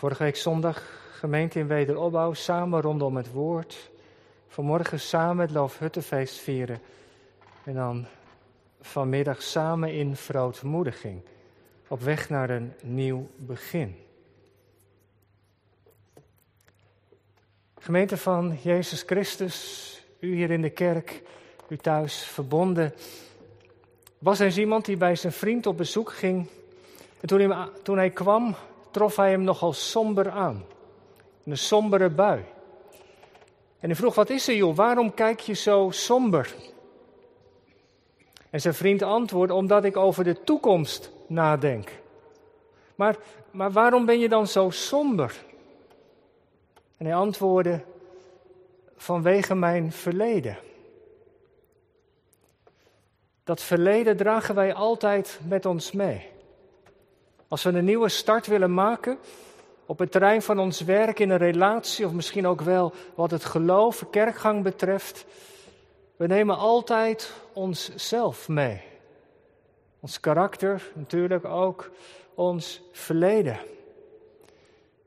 Vorige week zondag gemeente in wederopbouw, samen rondom het woord. Vanmorgen samen het Loofhuttenfeest vieren. En dan vanmiddag samen in verootmoediging. Op weg naar een nieuw begin. Gemeente van Jezus Christus, u hier in de kerk, u thuis verbonden. Was er eens iemand die bij zijn vriend op bezoek ging. En toen toen hij kwam, trof hij hem nogal somber aan. Een sombere bui. En hij vroeg: Wat is er, joh? Waarom kijk je zo somber? En zijn vriend antwoordde: Omdat ik over de toekomst nadenk. Maar, maar waarom ben je dan zo somber? En hij antwoordde: Vanwege mijn verleden. Dat verleden dragen wij altijd met ons mee. Als we een nieuwe start willen maken op het terrein van ons werk, in een relatie of misschien ook wel wat het geloof, kerkgang betreft, we nemen altijd onszelf mee. Ons karakter, natuurlijk ook ons verleden.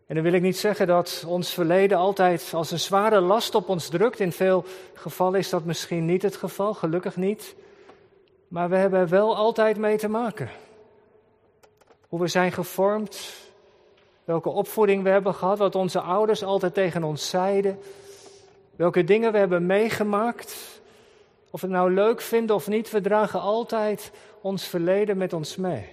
En dan wil ik niet zeggen dat ons verleden altijd als een zware last op ons drukt. In veel gevallen is dat misschien niet het geval, gelukkig niet. Maar we hebben er wel altijd mee te maken. Hoe we zijn gevormd, welke opvoeding we hebben gehad, wat onze ouders altijd tegen ons zeiden, welke dingen we hebben meegemaakt. Of we het nou leuk vinden of niet, we dragen altijd ons verleden met ons mee.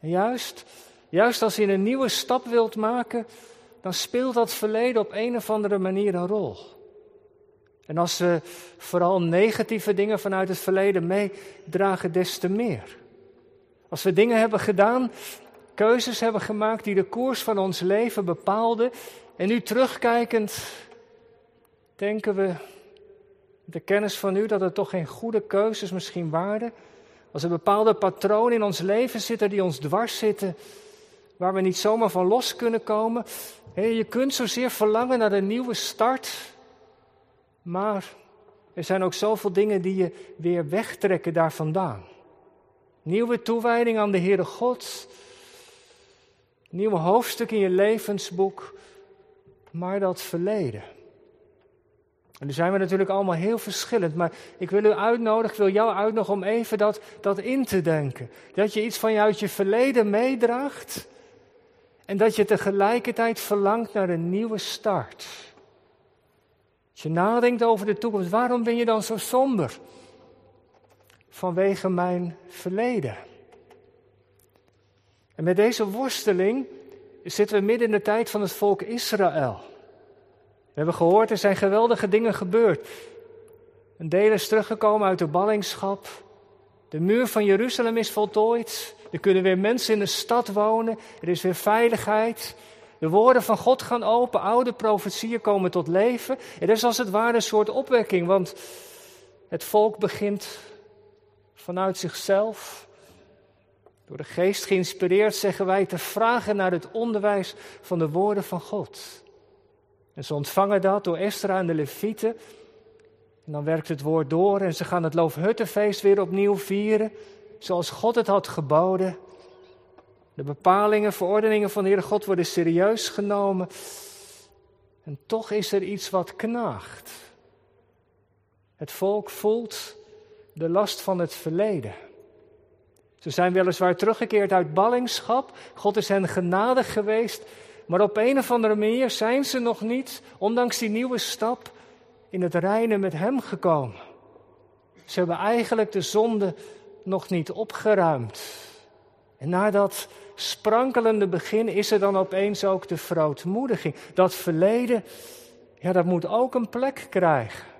En juist, juist als je een nieuwe stap wilt maken, dan speelt dat verleden op een of andere manier een rol. En als we vooral negatieve dingen vanuit het verleden meedragen, des te meer. Als we dingen hebben gedaan, keuzes hebben gemaakt die de koers van ons leven bepaalden. En nu terugkijkend denken we, de kennis van u, dat het toch geen goede keuzes misschien waren. Als er bepaalde patronen in ons leven zitten die ons dwars zitten, waar we niet zomaar van los kunnen komen. je kunt zozeer verlangen naar een nieuwe start, maar er zijn ook zoveel dingen die je weer wegtrekken daar vandaan. Nieuwe toewijding aan de Heere God. Nieuwe hoofdstuk in je levensboek. Maar dat verleden. En nu zijn we natuurlijk allemaal heel verschillend, maar ik wil u uitnodigen, ik wil jou uitnodigen om even dat, dat in te denken. Dat je iets van je uit je verleden meedraagt en dat je tegelijkertijd verlangt naar een nieuwe start. Als je nadenkt over de toekomst, waarom ben je dan zo somber? Vanwege mijn verleden. En met deze worsteling zitten we midden in de tijd van het volk Israël. We hebben gehoord, er zijn geweldige dingen gebeurd. Een deel is teruggekomen uit de ballingschap. De muur van Jeruzalem is voltooid. Er kunnen weer mensen in de stad wonen. Er is weer veiligheid. De woorden van God gaan open. Oude profetieën komen tot leven. Het is als het ware een soort opwekking, want het volk begint vanuit zichzelf. Door de geest geïnspireerd zeggen wij te vragen naar het onderwijs van de woorden van God. En ze ontvangen dat door Estra en de Levieten. En dan werkt het woord door en ze gaan het Loofhuttenfeest weer opnieuw vieren, zoals God het had geboden. De bepalingen, verordeningen van de Heere God worden serieus genomen. En toch is er iets wat knaagt. Het volk voelt de last van het verleden. Ze zijn weliswaar teruggekeerd uit ballingschap. God is hen genadig geweest. Maar op een of andere manier zijn ze nog niet, ondanks die nieuwe stap, in het reinen met Hem gekomen. Ze hebben eigenlijk de zonde nog niet opgeruimd. En na dat sprankelende begin is er dan opeens ook de verootmoediging. Dat verleden, ja, dat moet ook een plek krijgen.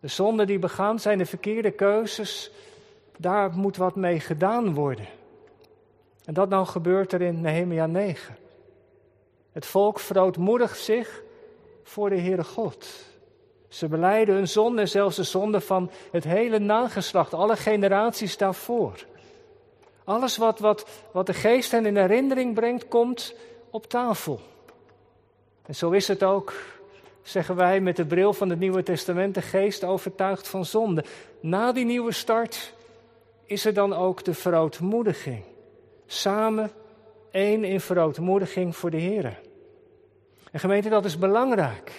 De zonden die begaan zijn, de verkeerde keuzes, daar moet wat mee gedaan worden. En dat nou gebeurt er in Nehemia 9. Het volk verootmoedigt zich voor de Heere God. Ze beleiden hun zonde zelfs de zonde van het hele nageslacht, alle generaties daarvoor. Alles wat, wat, wat de geest hen in herinnering brengt, komt op tafel. En zo is het ook zeggen wij met de bril van het Nieuwe Testament, de geest overtuigd van zonde. Na die nieuwe start is er dan ook de verootmoediging. Samen één in verootmoediging voor de Heer. En gemeente, dat is belangrijk.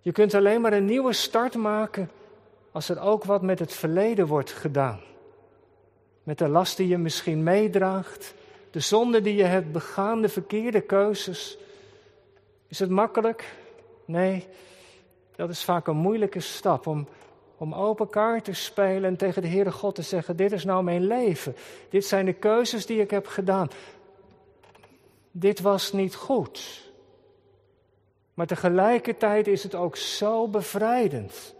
Je kunt alleen maar een nieuwe start maken als er ook wat met het verleden wordt gedaan. Met de last die je misschien meedraagt, de zonde die je hebt begaan, de verkeerde keuzes. Is het makkelijk? Nee, dat is vaak een moeilijke stap om, om open kaart te spelen en tegen de Heere God te zeggen: Dit is nou mijn leven. Dit zijn de keuzes die ik heb gedaan. Dit was niet goed. Maar tegelijkertijd is het ook zo bevrijdend.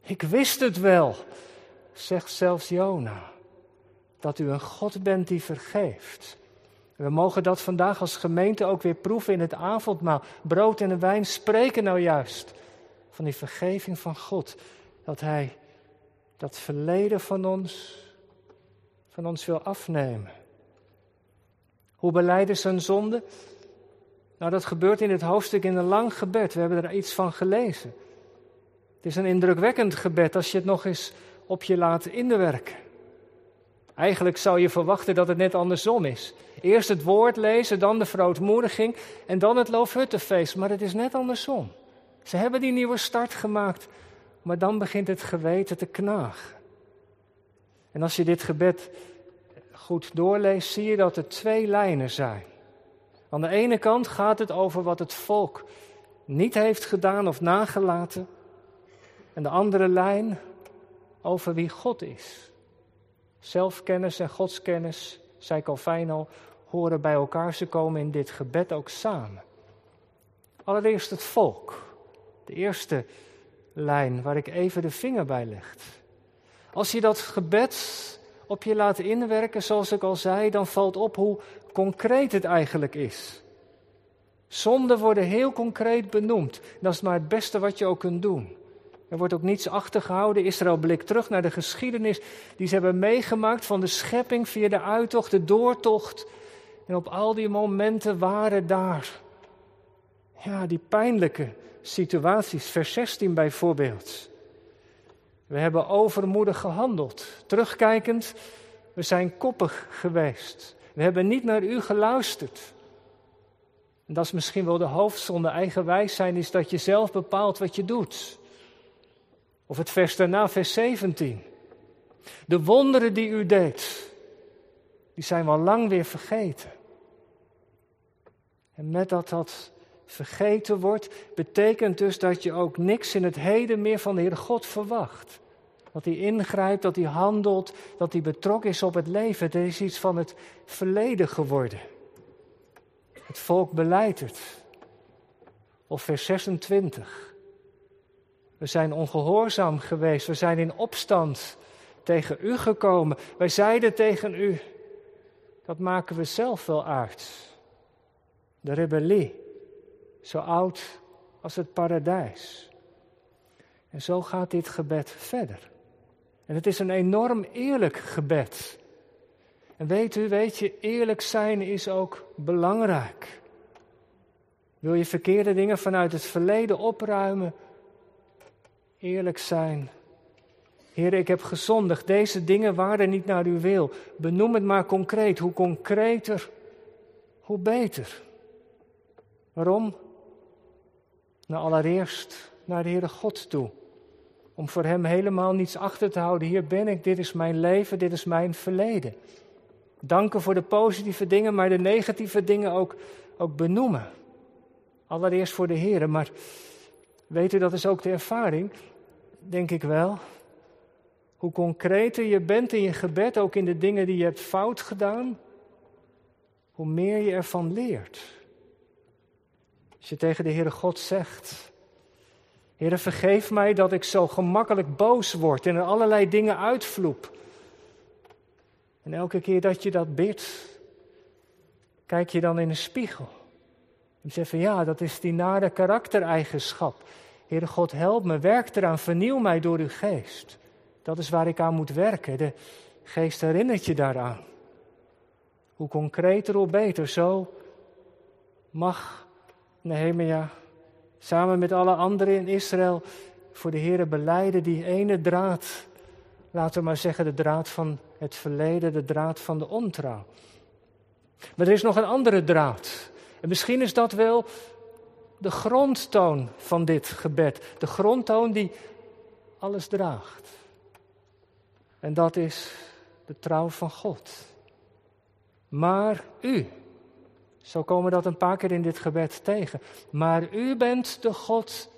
Ik wist het wel, zegt zelfs Jona, dat u een God bent die vergeeft. We mogen dat vandaag als gemeente ook weer proeven in het avondmaal. Brood en wijn spreken nou juist van die vergeving van God. Dat Hij dat verleden van ons, van ons wil afnemen. Hoe beleiden zijn zonde? Nou, dat gebeurt in het hoofdstuk in een lang gebed. We hebben er iets van gelezen. Het is een indrukwekkend gebed als je het nog eens op je laat inwerken. Eigenlijk zou je verwachten dat het net andersom is. Eerst het woord lezen, dan de verootmoediging en dan het loofhuttenfeest. Maar het is net andersom. Ze hebben die nieuwe start gemaakt, maar dan begint het geweten te knagen. En als je dit gebed goed doorleest, zie je dat er twee lijnen zijn. Aan de ene kant gaat het over wat het volk niet heeft gedaan of nagelaten. En de andere lijn over wie God is. Zelfkennis en godskennis, zei Calvijn al, horen bij elkaar. Ze komen in dit gebed ook samen. Allereerst het volk. De eerste lijn waar ik even de vinger bij leg. Als je dat gebed op je laat inwerken, zoals ik al zei, dan valt op hoe concreet het eigenlijk is. Zonden worden heel concreet benoemd. Dat is maar het beste wat je ook kunt doen. Er wordt ook niets achtergehouden. Israël blikt terug naar de geschiedenis die ze hebben meegemaakt van de schepping via de uittocht, de doortocht. En op al die momenten waren daar, ja, die pijnlijke situaties. Vers 16 bijvoorbeeld. We hebben overmoedig gehandeld. Terugkijkend, we zijn koppig geweest. We hebben niet naar u geluisterd. En dat is misschien wel de hoofdzonde. Eigenwijs zijn is dat je zelf bepaalt wat je doet. Of het vers daarna, vers 17. De wonderen die u deed, die zijn we al lang weer vergeten. En met dat dat vergeten wordt, betekent dus dat je ook niks in het heden meer van de Heer God verwacht. Dat hij ingrijpt, dat hij handelt, dat hij betrokken is op het leven. Het is iets van het verleden geworden. Het volk beleidt het. Of vers 26. We zijn ongehoorzaam geweest. We zijn in opstand tegen u gekomen. Wij zeiden tegen u, dat maken we zelf wel uit. De rebellie, zo oud als het paradijs. En zo gaat dit gebed verder. En het is een enorm eerlijk gebed. En weet u, weet je, eerlijk zijn is ook belangrijk. Wil je verkeerde dingen vanuit het verleden opruimen? Eerlijk zijn. Heer, ik heb gezondigd. Deze dingen waren niet naar uw wil. Benoem het maar concreet. Hoe concreter, hoe beter. Waarom? Nou, allereerst naar de Heere God toe. Om voor Hem helemaal niets achter te houden. Hier ben ik, dit is mijn leven, dit is mijn verleden. Danken voor de positieve dingen, maar de negatieve dingen ook, ook benoemen. Allereerst voor de Heer, maar weet u, dat is ook de ervaring, denk ik wel. Hoe concreter je bent in je gebed, ook in de dingen die je hebt fout gedaan, hoe meer je ervan leert. Als je tegen de Heere God zegt, Heere, vergeef mij dat ik zo gemakkelijk boos word en er allerlei dingen uitvloep. En elke keer dat je dat bidt, kijk je dan in een spiegel. En zeg van ja, dat is die nare karaktereigenschap. Heere God, help me, werk eraan, vernieuw mij door uw geest. Dat is waar ik aan moet werken. De geest herinnert je daaraan. Hoe concreter, hoe beter. Zo mag Nehemia samen met alle anderen in Israël voor de Heere beleiden die ene draad, laten we maar zeggen de draad van het verleden, de draad van de ontrouw. Maar er is nog een andere draad. En misschien is dat wel de grondtoon van dit gebed. De grondtoon die alles draagt. En dat is de trouw van God. Maar u, zo komen we dat een paar keer in dit gebed tegen. Maar u bent de God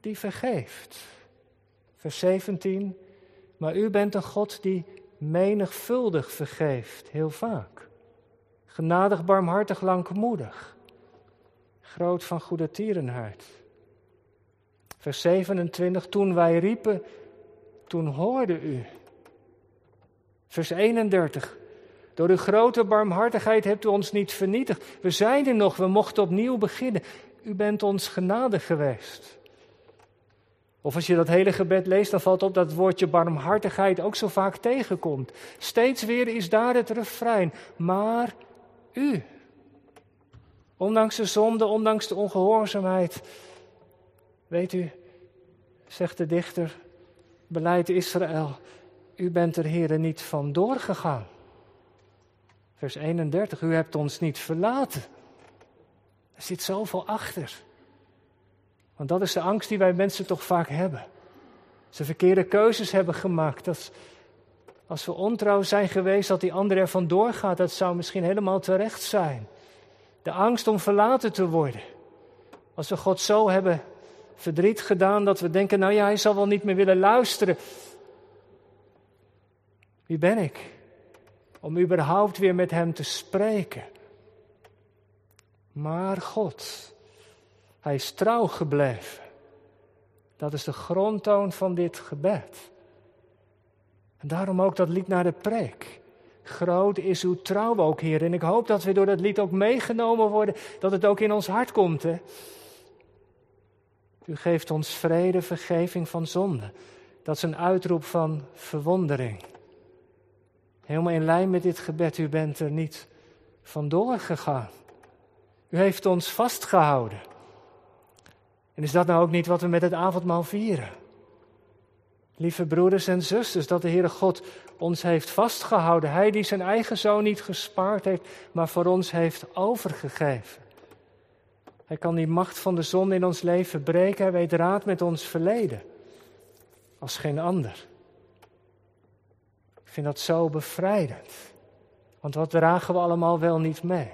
die vergeeft. Vers 17. Maar u bent een God die menigvuldig vergeeft, heel vaak. Genadig, barmhartig, langmoedig. Groot van goede tierenheid. Vers 27. Toen wij riepen, toen hoorde u. Vers 31. Door uw grote barmhartigheid hebt u ons niet vernietigd. We er nog, we mochten opnieuw beginnen. U bent ons genadig geweest. Of als je dat hele gebed leest, dan valt op dat het woordje barmhartigheid ook zo vaak tegenkomt. Steeds weer is daar het refrein. Maar u, ondanks de zonde, ondanks de ongehoorzaamheid, weet u, zegt de dichter, beleid Israël, u bent er heren niet van doorgegaan. Vers 31, u hebt ons niet verlaten. Er zit zoveel achter. Want dat is de angst die wij mensen toch vaak hebben. Ze verkeerde keuzes hebben gemaakt. Dat als we ontrouw zijn geweest, dat die ander er vandoor gaat, dat zou misschien helemaal terecht zijn. De angst om verlaten te worden. Als we God zo hebben verdriet gedaan dat we denken, nou ja, hij zal wel niet meer willen luisteren. Wie ben ik? Om überhaupt weer met hem te spreken. Maar God, hij is trouw gebleven. Dat is de grondtoon van dit gebed. Daarom ook dat lied naar de preek. Groot is uw trouw ook, Heer. En ik hoop dat we door dat lied ook meegenomen worden, dat het ook in ons hart komt. Hè? U geeft ons vrede, vergeving van zonde. Dat is een uitroep van verwondering. Helemaal in lijn met dit gebed, u bent er niet vandoor gegaan. U heeft ons vastgehouden. En is dat nou ook niet wat we met het avondmaal vieren? Lieve broeders en zusters, dat de Heere God ons heeft vastgehouden. Hij die zijn eigen zoon niet gespaard heeft, maar voor ons heeft overgegeven. Hij kan die macht van de zon in ons leven breken. Hij weet raad met ons verleden. Als geen ander. Ik vind dat zo bevrijdend. Want wat dragen we allemaal wel niet mee?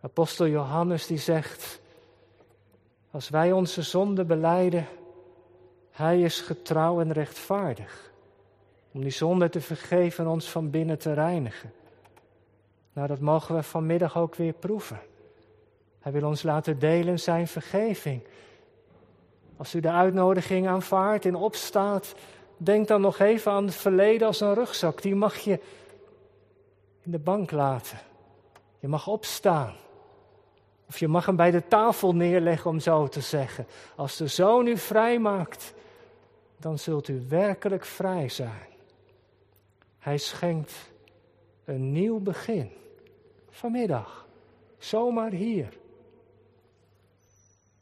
Apostel Johannes die zegt, als wij onze zonde beleiden, Hij is getrouw en rechtvaardig. Om die zonde te vergeven en ons van binnen te reinigen. Nou, dat mogen we vanmiddag ook weer proeven. Hij wil ons laten delen zijn vergeving. Als u de uitnodiging aanvaardt en opstaat, denk dan nog even aan het verleden als een rugzak. Die mag je in de bank laten. Je mag opstaan. Of je mag hem bij de tafel neerleggen, om zo te zeggen. Als de zoon u vrij maakt, dan zult u werkelijk vrij zijn. Hij schenkt een nieuw begin. Vanmiddag. Zomaar hier.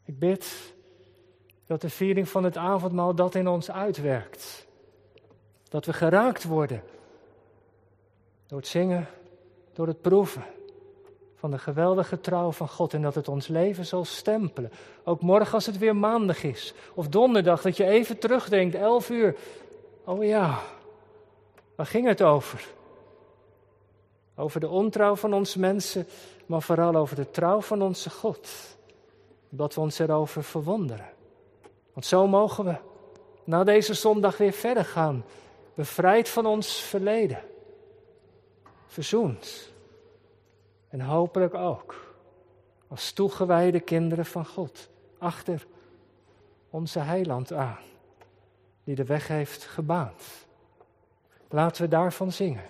Ik bid dat de viering van het avondmaal dat in ons uitwerkt. Dat we geraakt worden door het zingen, door het proeven van de geweldige trouw van God en dat het ons leven zal stempelen. Ook morgen als het weer maandag is of donderdag, dat je even terugdenkt, elf uur. Oh ja, waar ging het over? Over de ontrouw van ons mensen, maar vooral over de trouw van onze God. Dat we ons erover verwonderen. Want zo mogen we na deze zondag weer verder gaan, bevrijd van ons verleden, verzoend en hopelijk ook als toegewijde kinderen van God achter onze heiland aan, die de weg heeft gebaand. Laten we daarvan zingen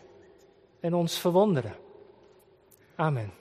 en ons verwonderen. Amen.